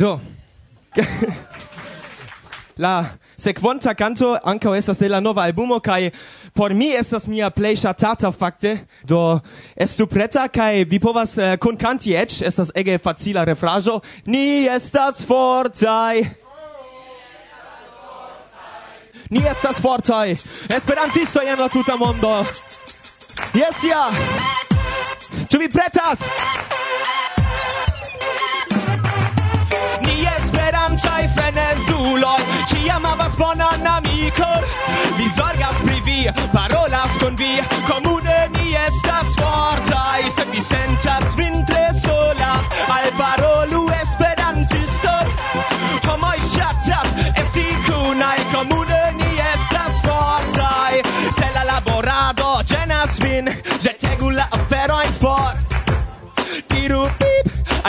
Do. la sequonta canto ankaŭ estas de la nova albumo kai por mi estas mia plej ŝatata fakte. Do estu preta kai vi povas uh, kunkanti eĉ estas ege facila refrajo ni estas fortaj. Ni estas fortaj. Esperantisto en la tuta mondo. Yes, ja. Ĉu vi pretas? riĉaj frenezuloj Ĉiam havas bonan amikon Vi zorgas pri vi, parolas kun vi. Komune ni estas fortaj Se vi sentas vin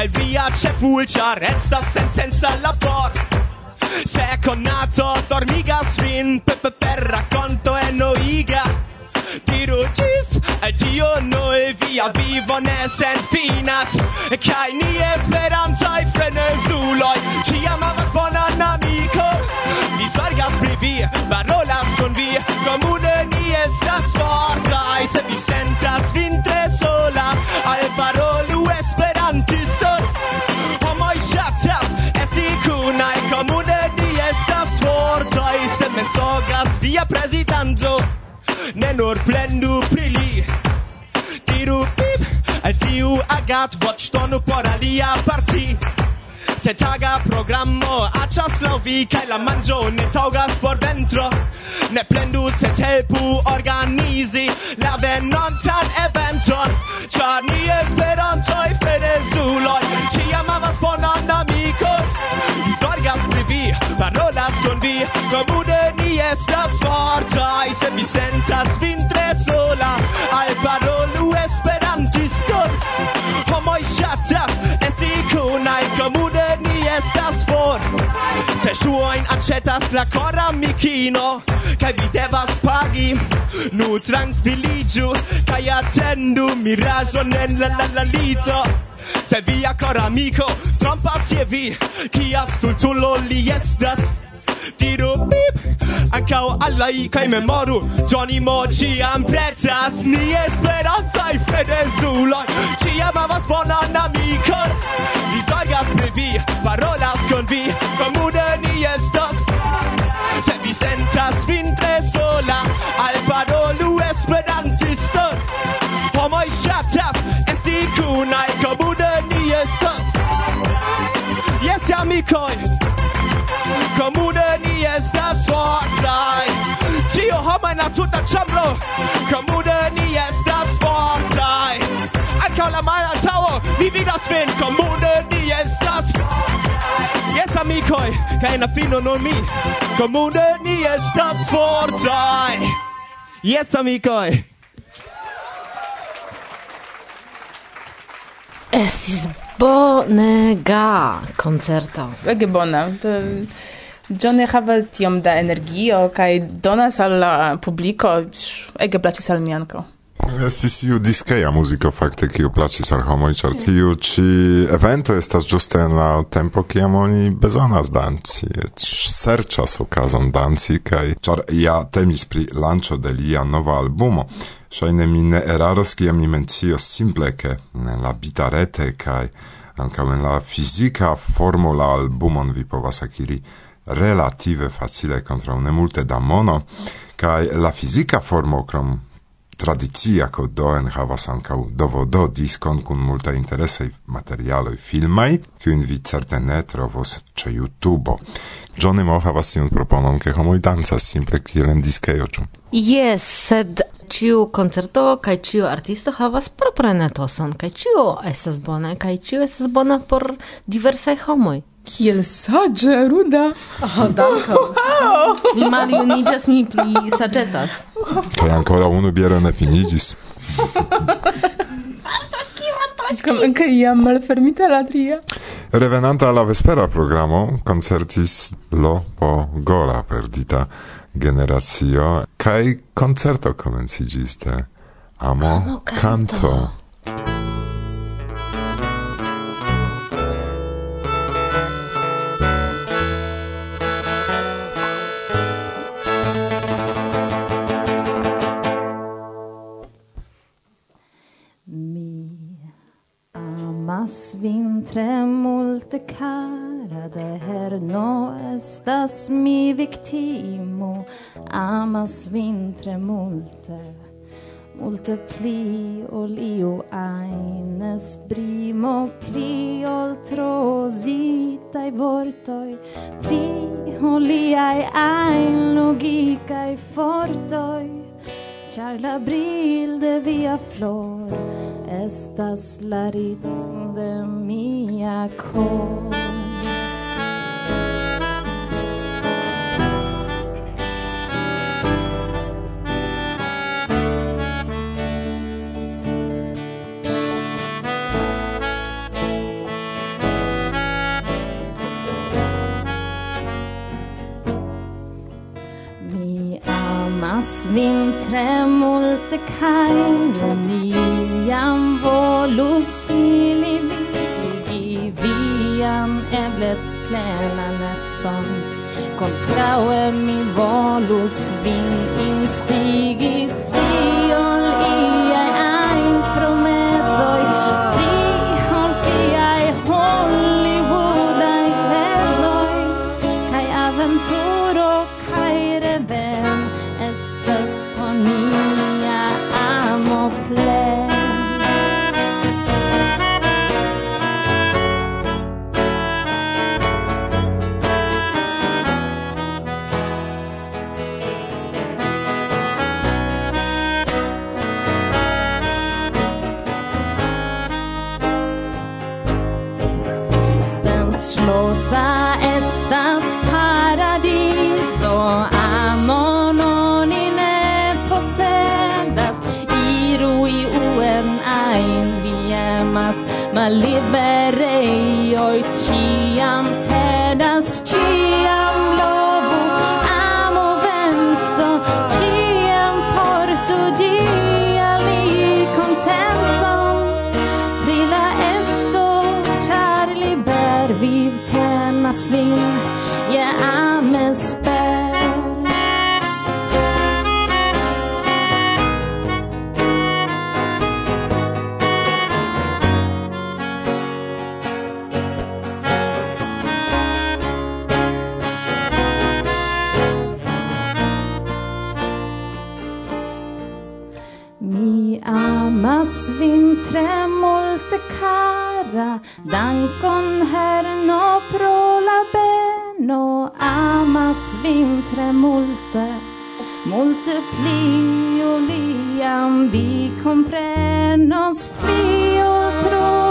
Al via c'è fulcia, resta senza, senza labor. Se è connato dormiga svin pe pe per racconto e noiga. Diru gis, al dio noi via vivo ne sentinas. Kai ni esperantoi frenezuloi, ci amava buona amico. Mi sargas pri vi, parolas con vi, comune ni estas e Se vi sentas vinto sonĝo ne nur plendu pri li. Diru pip al tiu agatvoĉtono por alia parti. Se taga programmo acas laŭ vi Kai la manĝo ne taugas por ventro. Ne plendu se helpu organizi la venontan eventon. Ĉar ni esperantoj fedezuloi Ci amavas bonan amico Mi zorgas pri vi, parolas con vi, Comune vi estas fortaj se vi sentas vin tre sola. Al parolu esperantiston homoj ŝatas esti kunaj komune ni estas for. Se ŝuojn aĉetas la kora mikino kaj vi devas pagi nu trankviliĝu kaj atendu miraĵon en la la la lito. Se via cor amico trompas je vi Kia stultulo li estas diru bip. Ancao allai kai memoru. Johnny Mo ciam pretas Ni esperantai fedezuloi Ciam havas bonan amikon Ni zorgas pri vi, parolas con vi Comune ni estas Se vi sentas vin tre sola. Al parolu esperantiston Homoi shatas esti kunai Comune ni estas Yes, amikoj Comune ni estas fortai Tio homoj la tuta chambro Comune ni estas fortai Anca la malantaŭo Mi vidas vin. Comune ni estas fortaj. Jes amikoj kaj en la fino nur mi. Comune ni estas fortaj. Jes Es Estis bonega koncerto. Ege bona. To... Johnny havas tiom da energio kaj donas al la publiko ege plaĉis al mi ankaŭ. Estis iu diskeja muziko fakte, kiu plaĉis al homoj, ĉar tiu ĉi evento estas ĝuste en la tempo kiam oni bezonas danci, serĉas okazon danci kaj ĉar ja temis pri lanĉo de lia nova albumo. Ŝajne mi ne eraros, kiam mi mencios simple ke la bitarete kaj ankaŭ en la fizika formo la albumon vi povas akiri relative facile kontraŭ nemulte da mono kaj la fizika formo krom tradicia co doen havas ancau dovodo diskon kun multaj interesaj materialoj filmaj, kiujn vi certe ne trovos ce YouTube. Johnny Mo havas iun proponon, ke homoi dancas simple kiel en diskejo, Yes, sed ciu concerto kai ciu artisto havas propran etoson kai ciu estas bona kai ciu estas bona por diversaj homoj. Kiel saĝe, Ruda! Oh, danko. Wow. Mi maljuniĝas, mi pli saĝecas. Kaj ankoraŭ unu biero ne finiĝis. Maltoŝki, Kaj jam malfermita la tria. Revenanta alla vespera programo concertis lo po gola perdita generacio kai concerto komenciĝis de amo, amo canto. canto. Mi amas vintre multe car de herno estas mi victimo. Amas vintre multe multe pli ol io aines primo pli ol trositai vortoi pli oliai ain logicae fortoi. Char la bril de via flor estas la ritmo de mia cor. Asvin tremulte kainenian volus vili vigi vian eblets plena neston. Kontraue, mi volus vin in schlosa estas amas vintre multe Multe pli, Oliam, vi comprenos pli, o tro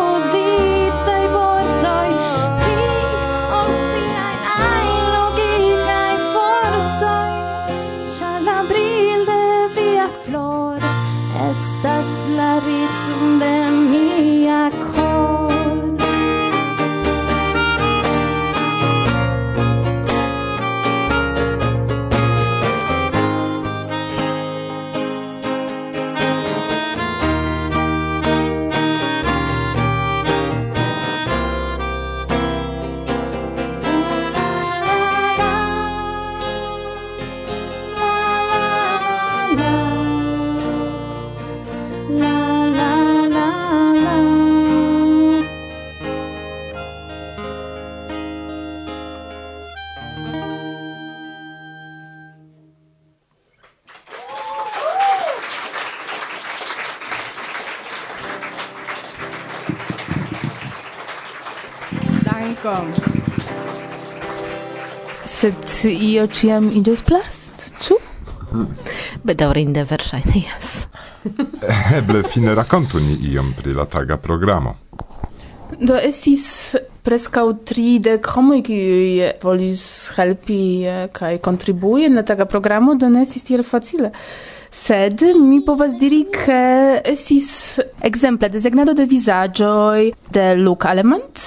dankon. Sed io ciam idos plast, ĉu? Bedaŭrinde verŝajne jes. Eble fine rakontu ni iom pri la taga programo. Do estis preskaŭ tridek homoj kiuj volis helpi eh, kaj kontribui en la taga programo, do ne estis tiel facile sed mi povas diri che estis exemple designado de visagioi de Luke Alemant,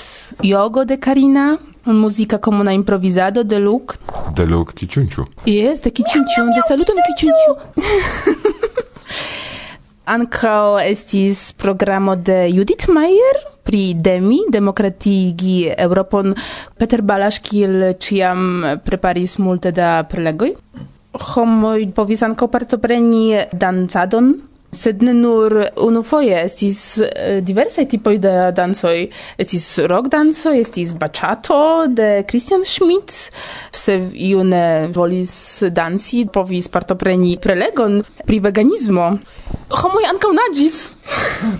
Yogo de Karina, Muzica comuna improvizado de Luke. De Luke Kicinciu. Yes, de Kicinciu, de saluton Kicinciu. Ancao estis programo de Judith Mayer pri demi demokratigi Europon Peter Balasz kiel ciam preparis multe da prelegoj homoj povis ankaŭ partopreni dancadon sed ne nur unufoje estis diversaj tipoj de dancoj. Estis rock danco, estis bachato de Christian Schmidt. Se iu ne volis danci, povis partopreni prelegon pri veganismo. Homoj ankaŭ naĝis.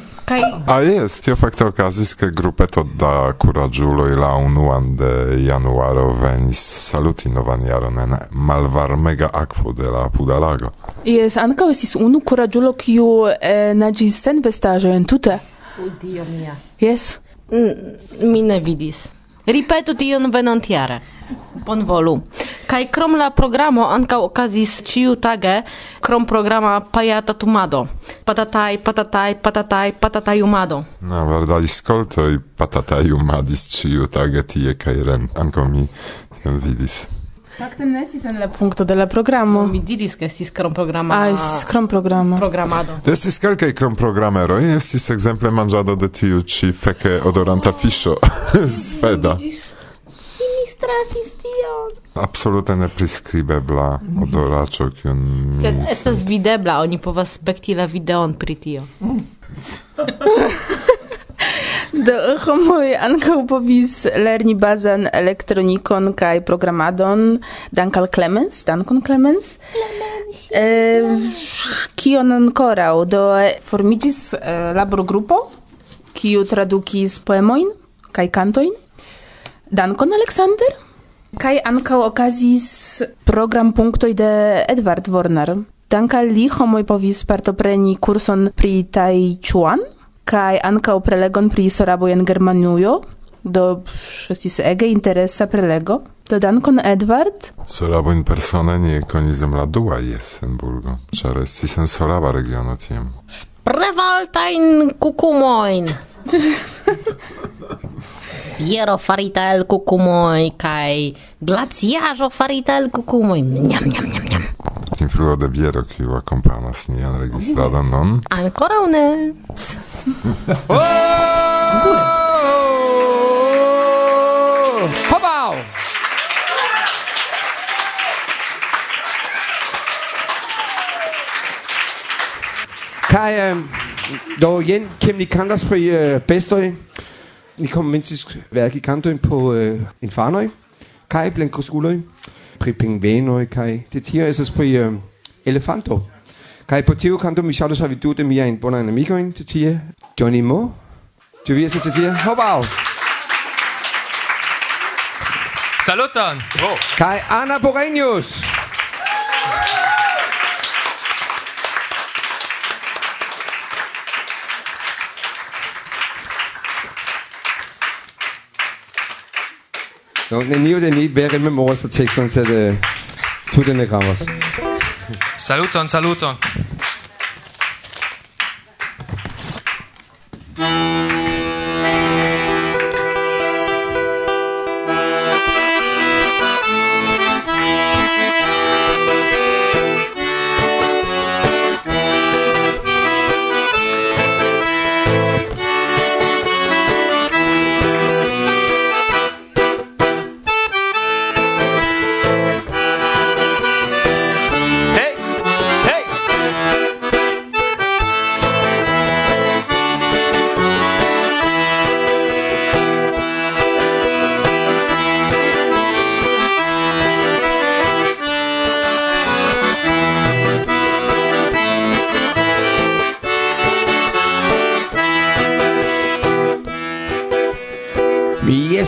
Kai... Ah, A jest, tio fakte okazis, ke grupeto da curagiuloi la unuan de januaro venis saluti novan jaron en malvarmega akvo de la apuda lago. Yes, ankaŭ estis unu curagiulo kiu eh, naĝis sen vestaĵo en tute. O dio mia. Yes. Mm, mi ne vidis. Ripetu tion venontjare. Bonvolu. Kaj krom la programo ankaŭ okazis ĉiutage krom programa pajata tumado. Patataj, patataj, patataj, patatajumado. No, patata skoltoj patatajumadis ĉiutage tie kaj ren. Ankaŭ mi tion vidis. Fakte ne estis en la punkto de la programo. Mi diris ke estis krom programa. Ah, estis krom programa. Programado. Estis kelkaj krom programero, estis ekzemple manĝado de tiu ĉi feke odoranta fiŝo sveda. Oh, trafis tion. Absolute nepriskriebebla odoraĉo kiun mi... Sed estas videbla, oni povas spekti la videon pri tio. Do homoj ankaŭ povis lerni bazan elektronikon kaj programadon. Dankal Clemens, dankon Clemens. Kion ankoraŭ? Do formiĝis laborgrupo, kiu tradukis poemojn kaj kantojn. Dankon Aleksander. Kaj ankaŭ okazis programpunktoj de Edward Warner. Dank al li homoj povis partopreni kurson pri Tai Chuan kaj ankaŭ prelegon pri Sorabo en Germanujo, do estis ege interesa prelego. Do dankon Edward. Sorabo in persone nie konizem la dua jes ĉar estis en Soraba regiono tiam. Prevaltajn kukumojn! biero farita el cucumoi kai glaciajo farita el cucumoi. Miam miam miam miam. Influo de biero kiu akompanas nian registradan non. Ankoraŭ ne. Oh! Hobau! Kaj do jen kim ni kantas pri eh, bestoi Nikomensisk verki kantoen på uh, eh, en farnøj, kaj blandt gruskuløj, pri pingvenøj kaj. Det tiger esas pri uh, elefanto. Kaj på tio kanto mi sjalus har vi du det mere en bunder en amigoen til tiger. Johnny Mo. Du vi til tiger. Hop. Saluton. Oh. Kai Anna Borenius. ne neniu de ni vere memoras la tekston, sed tute ne gravas. Saluton, saluton.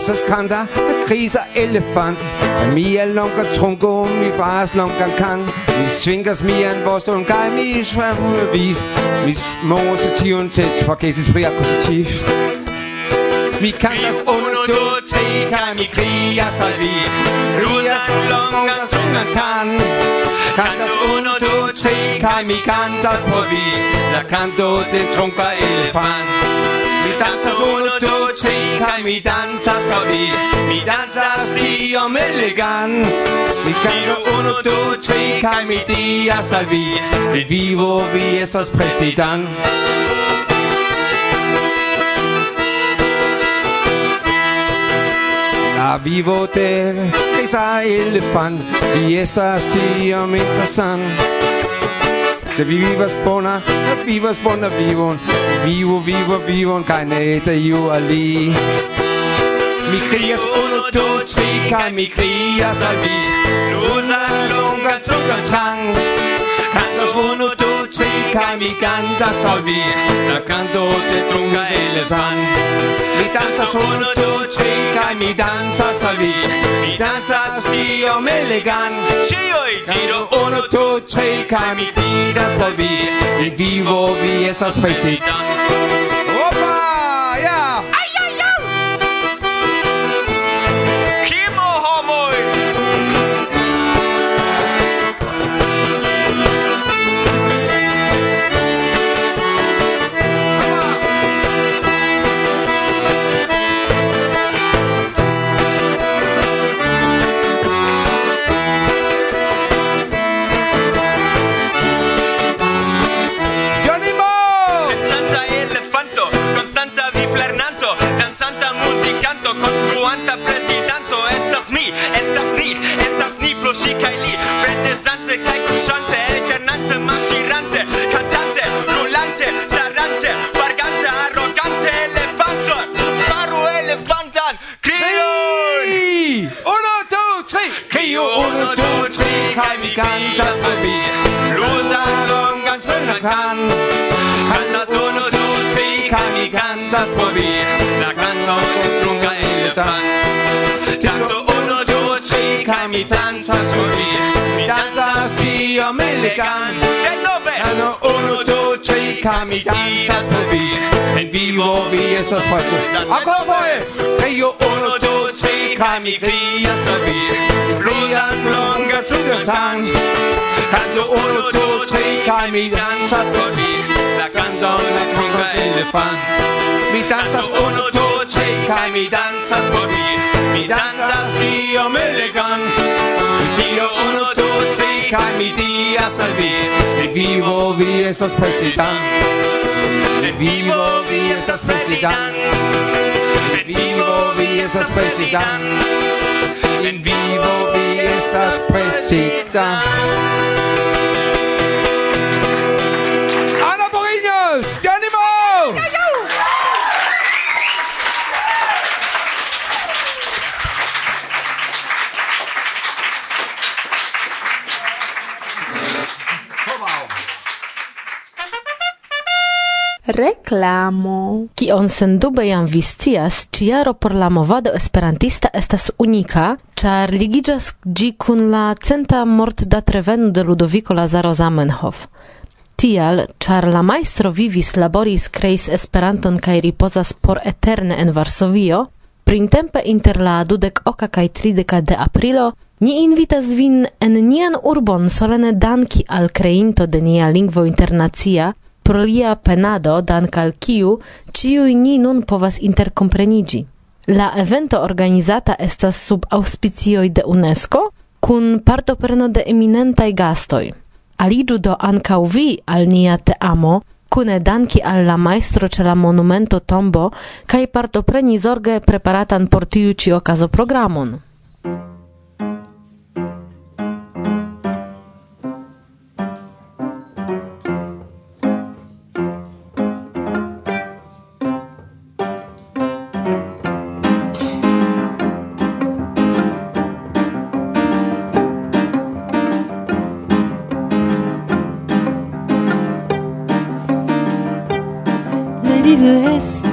så skræmt der kriser elefant. Er mia longa trunko, mi fars longa kan Mi svingers mian, hvor stå en gej, mi svævule vif Mi mors i tion tæt, for kæsis bria akkusativ. Mi kantas uno, du, tre, kan mi kriger salvi. vi. Krudan longa trunko kan das uno, du, tre, kan mi kantas på vi. Der kan du, den trunker elefant. Mi danzas uno, due, tri, kai mi danzas vi. Mi danzas tiom elegan Mi canto uno, due, tri, kai mi dias al vi Pri vivo vi estas president La vivo te grisa elefant Vi estas tiom interesant Se vi vivas bona, vivas bona vivon vivo vivo vivon kaj ne eteju ali. Mi crias uno tu tri, kaj mi crias al vi. Lusa, longa, tungam, trang Kantos uno kai mi cantas al vi La canto te tunga e le fan. Mi danzas uno, tu tri kai mi danzas al vi Mi danzas iom elegant Cioi tiro uno, tu tri kai mi fidas al vi In vivo vi estas presidant Opa! kaj mi kriger så vidt Blodets lunker tykker tang Kanto 8, 2, 3 kaj mi. Danser godt La canzone trunker elefant. Mi danser 8, 2, 3 kaj mi danser godt vidt Mi. Danser stri om elegant Tio 1, 2, 3 kaj mi dier så vidt vivo vi estas president Ne vivo vi estas president Ne vivo vi estas president En vivo vi estas president Reklamo. Kion sendube jam vi scias, ĉiaro por la movado esperantista estas unika, ĉar ligiĝas ĝi kun la centa mortdatreveno de Ludoviko Lazaro Zamenhof. Tial, ĉar la majstro vivis, laboris, kreis Esperanton kaj ripozas por eterne en Varsovio, printempe inter la dudek oka kaj trideka de aprilo Ni invitas vin en nian urbon solene danki al creinto de nia lingvo internacia, pro lia penado dank al kiu ciui ni nun povas interkomprenigi. La evento organizata estas sub auspicioj de UNESCO kun partopreno de eminentaj gastoj. Aliĝu do ankaŭ vi al nia teamo, kune danki al la maestro ĉe la monumento tombo, kaj partopreni zorge preparatan por tiu ĉi okazo programon.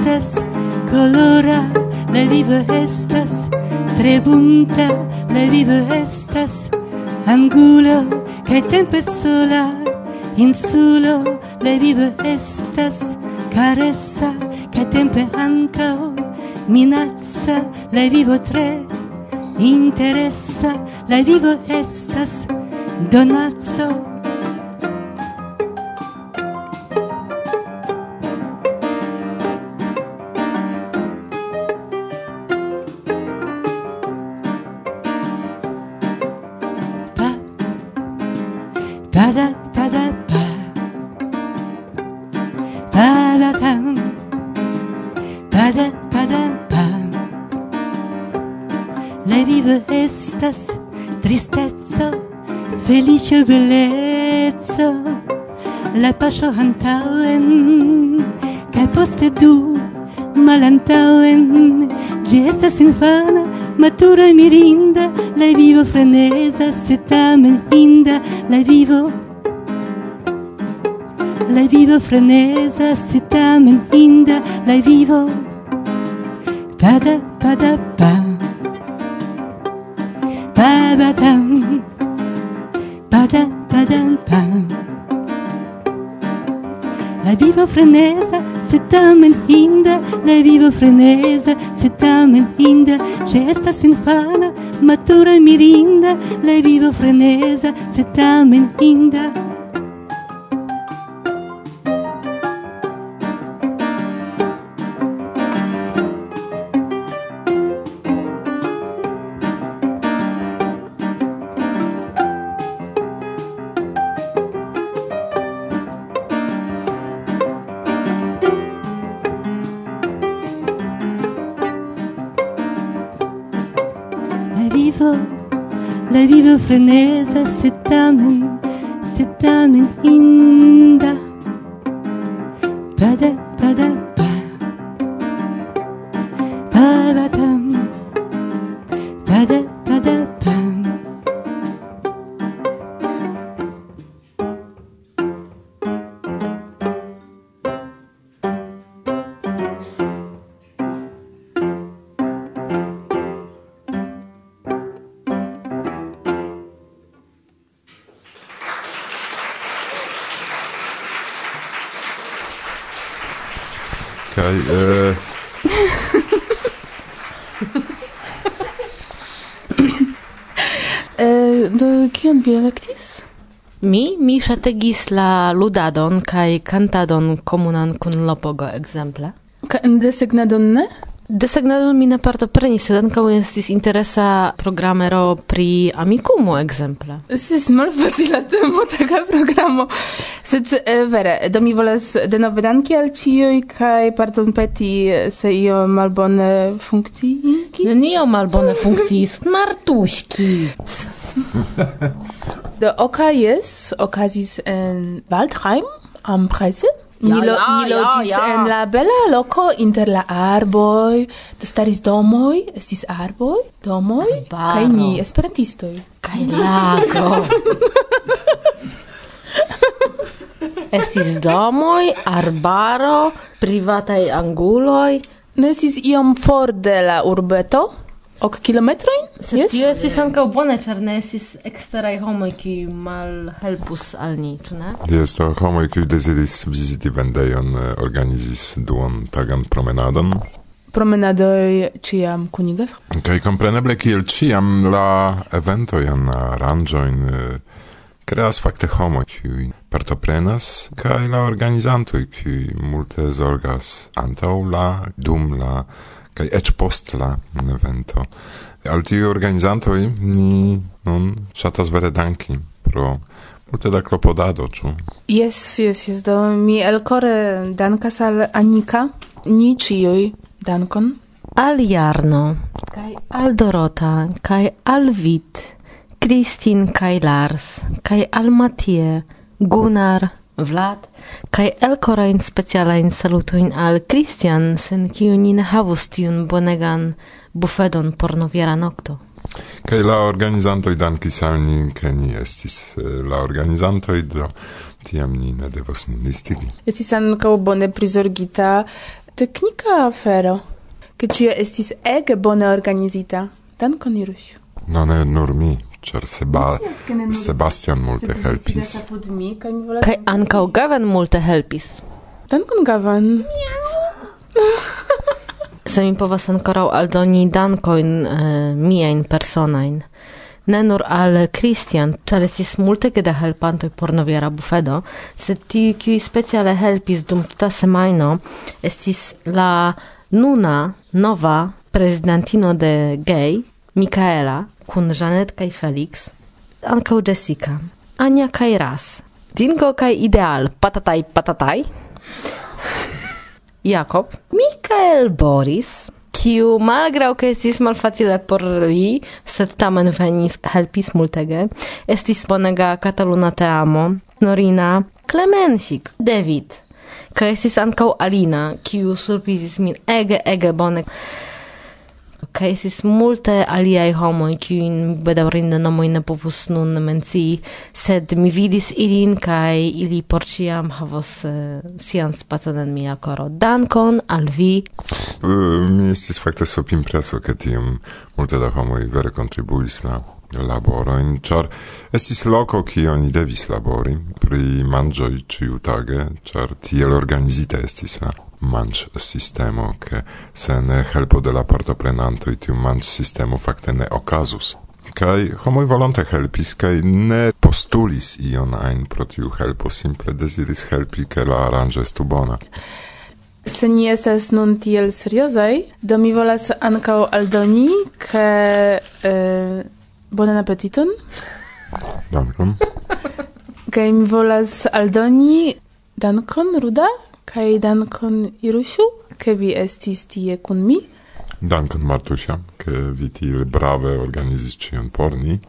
estas colora, la vivo estas. Tre bunta, la vivo estas. Angulo kaj tempe sola, insulo, la vivo estas. Caressa kaj tempe ankaŭ minacca, la vivo tre. Interessa, la vivo estas. Donaco. La vivo estas tristezo felice bellezzo la paŝo antaŭen kaj poste du malantaŭen ĝi estas infana matura e mirinda la vivo freneza se tamen inda la vivo la vivo freneza se tamen inda la vivo pada pada pa pa ba tam pada pada pam La vivo freneza, se tamen inda, la vivo freneza, se tamen inda, se estas infana, matura mirinda, la vivo freneza, se tamen inda. vivo freneza, se tamen, se tamen in do kion vi elektis? Mi mi ŝategis la ludadon kaj kantadon komunan kun Lopogo ekzemple. Kaj desegnadon ne? De mi ne partoprenis, sed ankaŭ estis interesa programero pri Amikumu ekzemple. Estis malfacila temo taka programo. Sed eh, vere, do mi volas denove danki al ĉiuj kaj pardonpeti se io malbone funkciigi. Nenio malbone funkciis. Martuśki. do oka jest okazis en Waldheim am Presse. Ni, lo, ja, ni logis ja, ja. en la bela loco inter la arboj, do staris domoj, estis arboj, domoj, kaj ni esperantistoj. Kaj lago. estis domoj, arbaro, privataj anguloj. Ne estis iom for de la urbeto, ok kilometrojn? Sed yes? tio estis ankaŭ bone, ĉar ne estis eksteraj homoj, kiuj malhelpus al ni, ĉu ne? Jes, do homoj, kiuj deziris viziti vendejon, organizis duon tagan promenadon. Promenadoj ĉiam kunigas? Kaj kompreneble kiel ĉiam la eventojn, aranĝojn, creas fakte homo qui partoprenas kaj la organizantoj qui multe zorgas antaŭ la dum la kaj eĉ post la evento. Al tiuj organizantoj ni nun ŝatas vere danki pro multe da klopodado, ĉu? Jes, jes, jes, do mi elkore dankas al Anika, ni ĉiuj dankon. Al Jarno, kaj al Dorota, kaj al Vit, Kristin kaj Lars, kaj al Matie, Gunnar, Vlad, kai speciala specialain salutoin al Christian, sen kiu nin havus tiun bonegan bufedon por noviera nocto. Kaj la organizantoj dankis al ni, ke ni estis eh, la organizantoj, do tiam ni ne devos nin listigi. Estis ankaŭ bone prizorgita teknika afero, ke ĉio estis ege bone organizita. Dankon, Irusiu. No ne nur mi, Ĉar Seba Sebastian multe helpis. Kaj ankaŭ Gavan multe helpis. Dankon Gavan. Se mi povas ankoraŭ aldoni dankojn eh, miajn personajn. Ne nur al Christian, ĉar estis multege da helpantoj por noviera bufedo, sed tiuj kiuj speciale helpis dum tuta semajno estis la nuna nova prezidentino de Gej, Mikaela, kun Janet kaj Felix, ankaŭ Jessica, Ania kaj Ras, Dingo kaj Ideal, patataj patataj, Jakob, Mikael Boris, kiu malgraŭ ke estis malfacile por li, sed tamen venis helpis multege, estis bonega kataluna teamo, Norina, Klemenfik, David, kaj estis ankaŭ Alina, kiu surprizis min ege ege bone. Kaj estis multe aliaj homoj, kiujn bedaŭrinde nomoj ne povus nun mencii, sed mi vidis ilin kaj ili por ĉiam havos uh, sian spacon en mia koro. Dankon al vi! Uh, mi estis fakte sopimpreso, ke tiam multe da homoj vere kontribuis la laborojn, ĉar estis loko, kie oni devis labori pri manĝoj ĉiutage, ĉar tiel organizita estis la manch sistemo, che sen helpo de la partoprenanto i tiu manch sistemo fakte ne okazus. Kai homo volonte helpis, kai ne postulis ion ein pro tiu helpo, simple desiris helpi, ke la aranĝo estu bona. Se ni estas nun tiel seriozaj, do mi volas ankaŭ aldoni, ke eh, bonan apetiton. Dankon. Kaj mi volas aldoni dankon, ruda? Kai dankon Irusiu, ke vi estis tie kun mi. Dankon Martusia, ke vi tiel brave organizis ĉion por ni.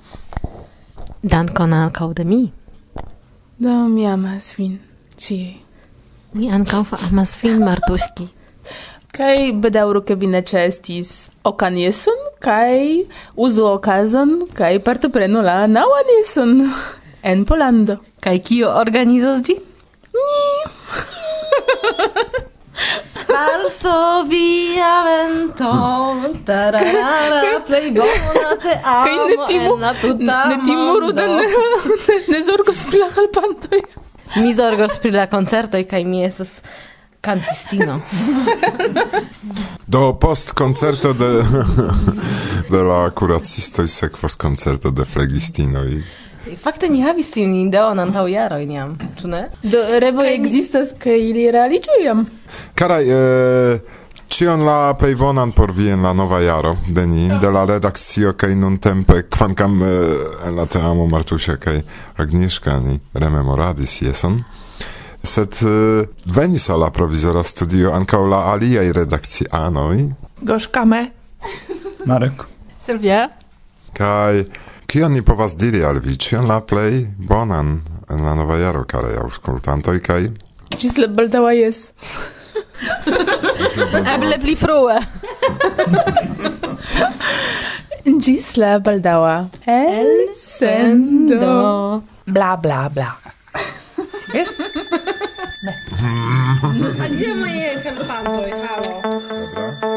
Dankon ankaŭ de mi. Do mi amas vin ĉie. Mi ankaŭ amas vin Martuski. Kai bedaŭru ke vi ne ĉeestis okan jeson kaj uzu okazon kaj partoprenu la naŭan jeson en Polando. Kaj kio organizos ĝin? Ni. Varsovia vento tararara plej bona te amo en la tuta Ne timuru da ne, ne zorgos pri la helpantoj Mi zorgos pri la koncertoj kaj mi estas cantistino. Do post concerto de de la curacisto sekvos concerto de flegistino i fakte ni havis tiun ideon antaŭ jaroj jam, ĉu ne? Do revoj ekzistas kaj ili realiĝu jam. Karaj, e... Cion la plej bonan por vi en la nova jaro, Deni, de la redakcio kaj nuntempe, kvankam e, en la teamo Martusia kaj Agnieszka ni rememoradis jeson, sed eh, venis al la provizora studio ankaŭ la aliaj redakcianoj. Goszkame. Marek. Sylwia. Kaj Kion ni povas diri al vi? Cion la plej bonan en la nova jaro, karaj aŭskultantoj kaj... Ĝis la baldaŭa jes. Eble pli frue. Ĝis la baldaŭa. elsendo. Bla, bla, bla. Wiesz? Nie. A gdzie moje helpantoj? Halo. Dobra.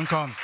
ankommt.